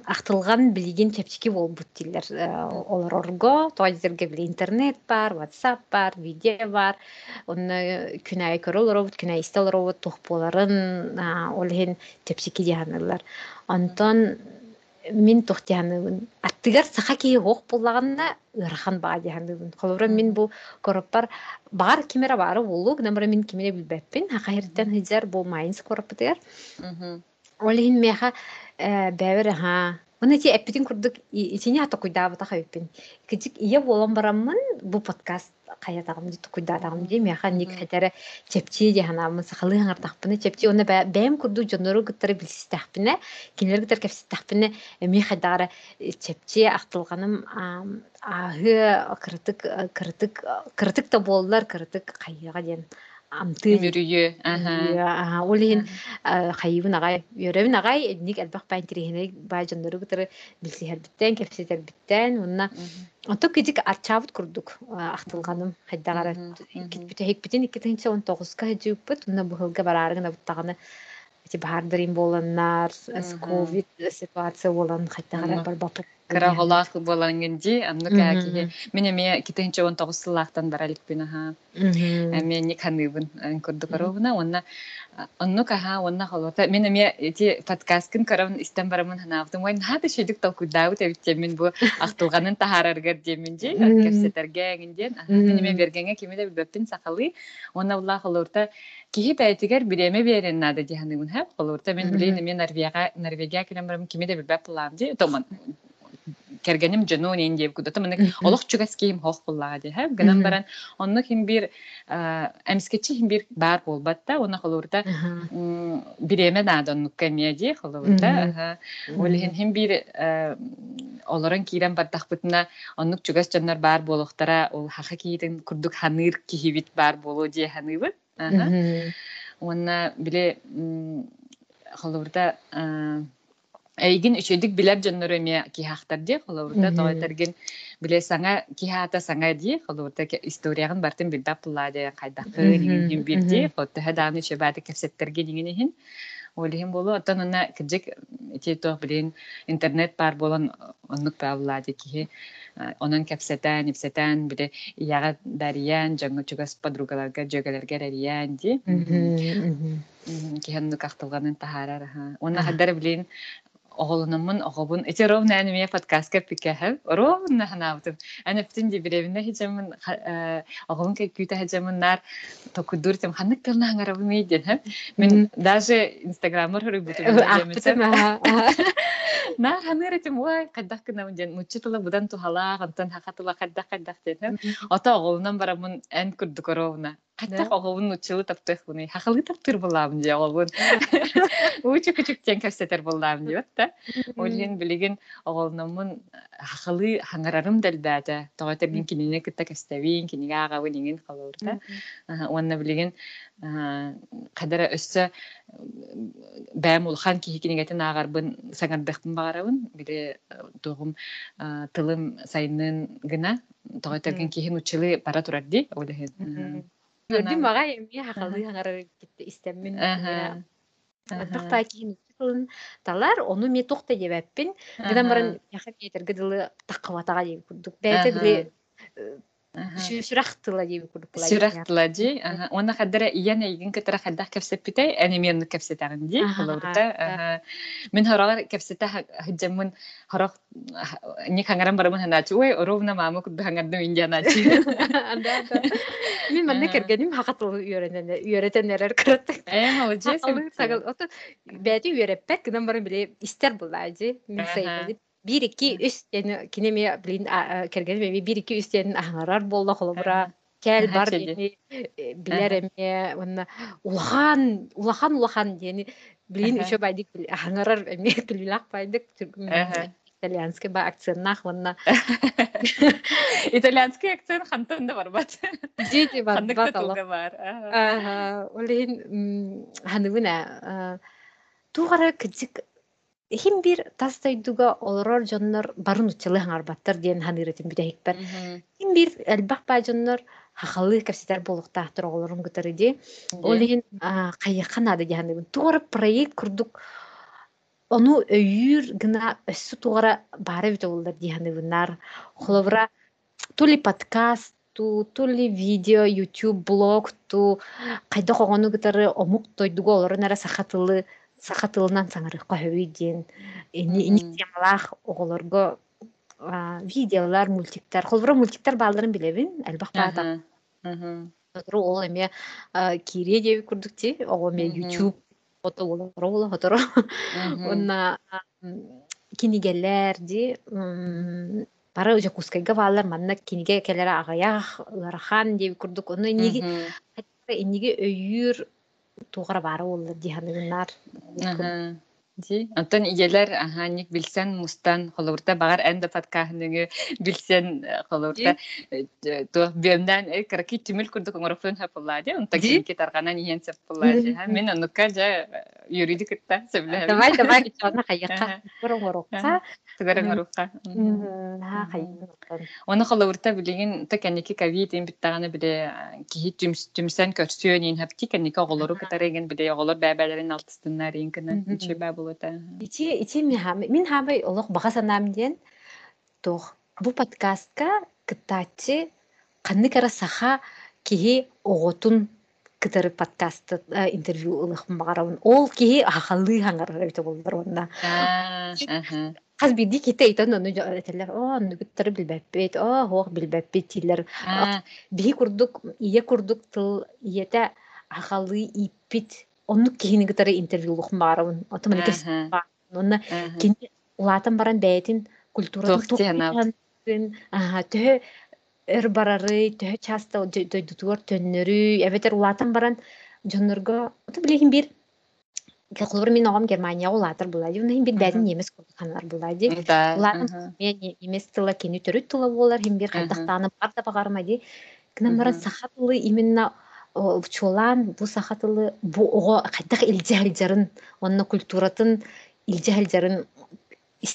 ахтылган билигин чепчики болбут дилер олар орго тоадерге биле интернет бар ватсап бар видео бар. Онна күнай көрөлоробут күнай истелоробут тухпуларын олхин чепчики дианылар онтон мин тухтианыбын аттыгар саха кии хоох буллаганна ырахан баа дианыбын холора мин бу короппар бар кимере бары болу гнамра мин кимере билбеппин. Хакайрттан хиджар бу майнс короппутыгар олихин меха бәбер ха Оны ти эппитин курдук итини ата куйдаабыта хайппин. Кичик ие болон бараммын бу подкаст каятагым ди куйдаатагым ди. Меха ник хетере чепчи ханамын сахалы чепчи бэм курду жонору гыттары билсистахпыны кинер гыттар меха дагара чепчи ахтылганым ахы кыртык кыртык кыртык та боллар кыртык кайыга ден амты Мүрүйі. Аха. ол ен хайыбын агай йөрөбүн агай ник элбах байн тирихине бай жондору гытыры билсихер биттен кепсетер биттен онна онто кидик арчабыт курдук ахтылганым хайдагара китбите хекбитин иккитинче он тогузга хеджиуппут онна бухылга барарыгына буттаганы эти баардырин боланнар ковид ситуация болан хайдагара барбапыт Караголаах болангенди анну кааки мене ме китенче он тогуссылаахтан баралик бина ха эме ник ханыбын көрдү коробуна онна онну каха онна холота мене ме эти подкасткын карабын истен барамын ханаавдым вайн хада шедик толкудау тебитте мен бу ахтылганын тахараргар деменди кепсетерге мене ме бергенге кимеде бөптүн сакалы онна улла холорта кихи бәйтигер биреме берен нада диханыбын ха холорта мен билейн мен норвегия норвегия кирен барам кимеде бебеп булам ди томан кергеним жонун ен деп кудата мына олох чугас кийим хох буллага ди ха гынан баран онно хим бир эмскечи хим бир бар болбатта оны холурда биреме нада оннукка мия ди холурда олихин хим бир олорон кирен баттахпытына оннук чугас жоннор бар болохтара ол хаха киитин курдук ханыр кихибит бар болу ди ханыбыт онна биле холурда Эйгин үчөдүк билер жоннор эме кихахтар ди холовурда тоҕойторгин биле саңа кихаата саңа ди холовурда историягын бартын билбап булла де кайдакы нигин бирди хотта хадааны чебаты кепсеттерге нигинихин олихин болу оттон уна киджик ти тох билин интернет бар болон оннук баабылла ди кихи. Онон кепсетен ипсетен биле ияга дариян жаңы чугас подругаларга жөгелерге рариян ди. Кихеннук ахтылганын тахарар онна хаддар билин оголунумун оҕобун. Эти ровно әниме подкастка пикэһэв ровно ханаабытым ди биребинне хижамын оголун күйтэ хижамыннар токудур тем ханнык тылна аңарабыны ден хэв мен даже инстаграмар хөрү бүтүн на ханыр этим ой кайдак кына ден муччутула будан тухала антан хакатыла ото оголунан барамын эн Каттак оғылын учылы таптық бұны. Хақылы таптыр болам де оғылын. Учу күчіктен көстетер болам де өтті. Олген білеген оғылынымын хақылы хаңарарым дәлбәді. Тоғатыр мен кенене күтті көстәвейін, кенеге ағауы деген қалуырда. Онна білеген қадара өссі бәм улхан кихи кенегетін ағарбын саңардықпын бағарабын. Біле тоғым тылым сайынын гына. Тоғатырген кихин учылы бара тұрар де. Олеген. Gördüm maga emmi hakalı hangar gitti istemmin. Тахта кийин талар тохта дебеппин. Гынан баран яхын етерге дылы таккабатага деп сүрахтыла деп курдук. Сүрахтыла ди. Оны хаддара иян эйген кетер хадда кепсеп бите, әне мен кепсетагын ди. Булурда. Мен харагар кепсета хаҗамын харак не хангарам барамын ханачы. Ой, ровно мамы куд хангарды мен жаначы. Анда. Мен манна кергеним хакатыл үйренен үйрөтенлер кырат. Э, молодец. Сагал ото бәти үйрәппәк гынан барам биле истер булады. Мен сайып бир iki үс кинеме билин кергеним эми бир үс болла холобура кәл бар дени билер эме онна улахан улахан улахан дени билин үчө байдык аңарар эме билак байдык итальянский ба акцентнах онна итальянский акцент хантында бар бат жити бар бар олин тугара кыжык хим бир тастайдуга олорор жоннор барын учалы хаңарбаттар диэн ханырытын бүтэхикпер хим бир элбах баа жоннор хахалы кэпситер болуктаахтар оголорун гытары ди. Ол иин кайякан ады диханыбын тугара проект курдук. Ону өйүр гына өссү тугара баара бит олдар диханыбыннар холовра тули подкаст ту тули видео youtube блог ту кайда когону гытары омук тойдуга олорун ара сахатылы. Сахатылынан саңарыхқа хөйден эни темалах оголорго видеолар мультиктер холбура мультиктер бааларын билебин элбах баата Хотору ол эме кире деби курдук ти ого эме фото олоро оло хоторо онна кинигелер ди бары уже кускайга баалар манна киниге келер агаях ыарахан диэби курдук ону эниги эниги өйүр тугара бары оллар диһаныгыннар Ага. Ди. Антон иелер аха ник билсен мустан холурта багар энде подкастныгы билсен холурта то бемнен э караки тимил курдук оңорофун хапыллади. Онта кинки тарганан иен сапыллади. Ха мен онукка жа юридик итта сөбле. давай давай чона хайяка Мгм. оруха. ха хайяка Оны холурта билеген та каники ковид ин биттаганы биле кихи түмсен көрсөөнин хапти каники оголору катареген биле оголор бәбәләрен алтыстыннар инкена. Мгм. Иче бә булута. ичи ичи ми хам мин хабай олох бага санам диен тох бу подкастка кытачы канны кара саха киһи оҕотун кытары подкастты э, интервью ылыхпын багарабын ол киһи ахаллыы хаңарар эбите болдор онна хас биди ките итен ону этелер о нугуттары билбеппит о хоох билбеппит тилер биһи курдук ие курдук тыл иете ахаллыы иппит оннук киһини кытары интервью ылыхпын багарабын отоманы кес аха, онна аха. Кини улаатан баран бәйтин культуратын Туох тиэнап. төһө өр барары төһө часта дойдутугар төннөрү эбетер улаатан баран дьоннорго ота билехин бир Кулбар мин оғам Германия улаатар булайди. Уна хин бир бәдин немес. Улаатан аха. мен немес тыла кени төрүт тыла болар хин бир Ага. хайдактааны бар да багармади. Кынан баран Мгм. сахатылы именно о, чолан бу сахатылы бу ого хайдак илжахилжарын онна культуратын.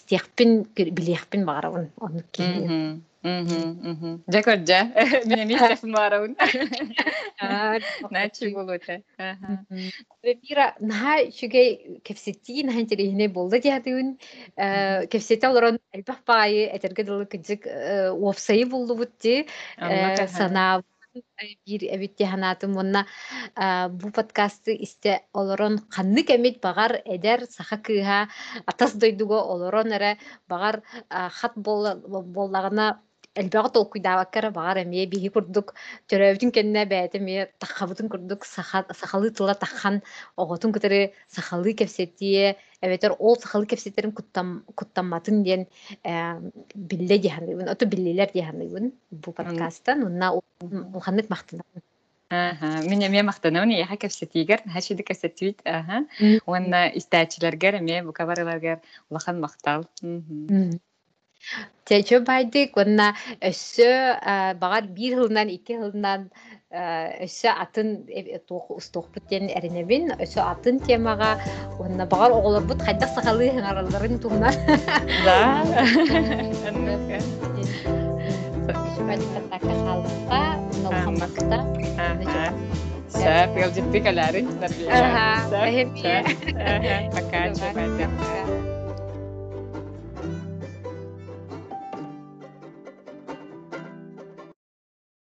Мгм, мгм, мгм. Жакорджа. Мен. Начи болута. Бира наха шугай кепсети наха интерехине болда диадыын кепсети олорон элбах баайы этерге дылы уопсайы болду бутти Анна каха. сана бир эбитти ханатым мунна бу подкасты исте олорон ханны кемит багар эдер саха кыха атас дойдуго олорон эре багар хат боллагына элбага толкуйдаабаккара багар эмие биһи курдук таххабытын курдук саха- сахалы тыла таххан оҕотун кытары сахалы эбетер ол сахалы кепсеттерин куттам куттамматын диэн билле ото биллилер бу подкасттан унна улханнык мактана Аха. Мен эме мактанабын яха кепсетигер, хашиди кепсетибит. Аха. Уонна истәчиләргә, эме бу кабарларга улахан мактал. Чечө байдык онна өссө э, багар бир хылынан икки хылынан э, өссө атын устохпут диэн эринебин өссө атын темага онна Да. Сәп. Ага, Сәп, әһем, сәп. Аха. Пока, чабата. Шубадик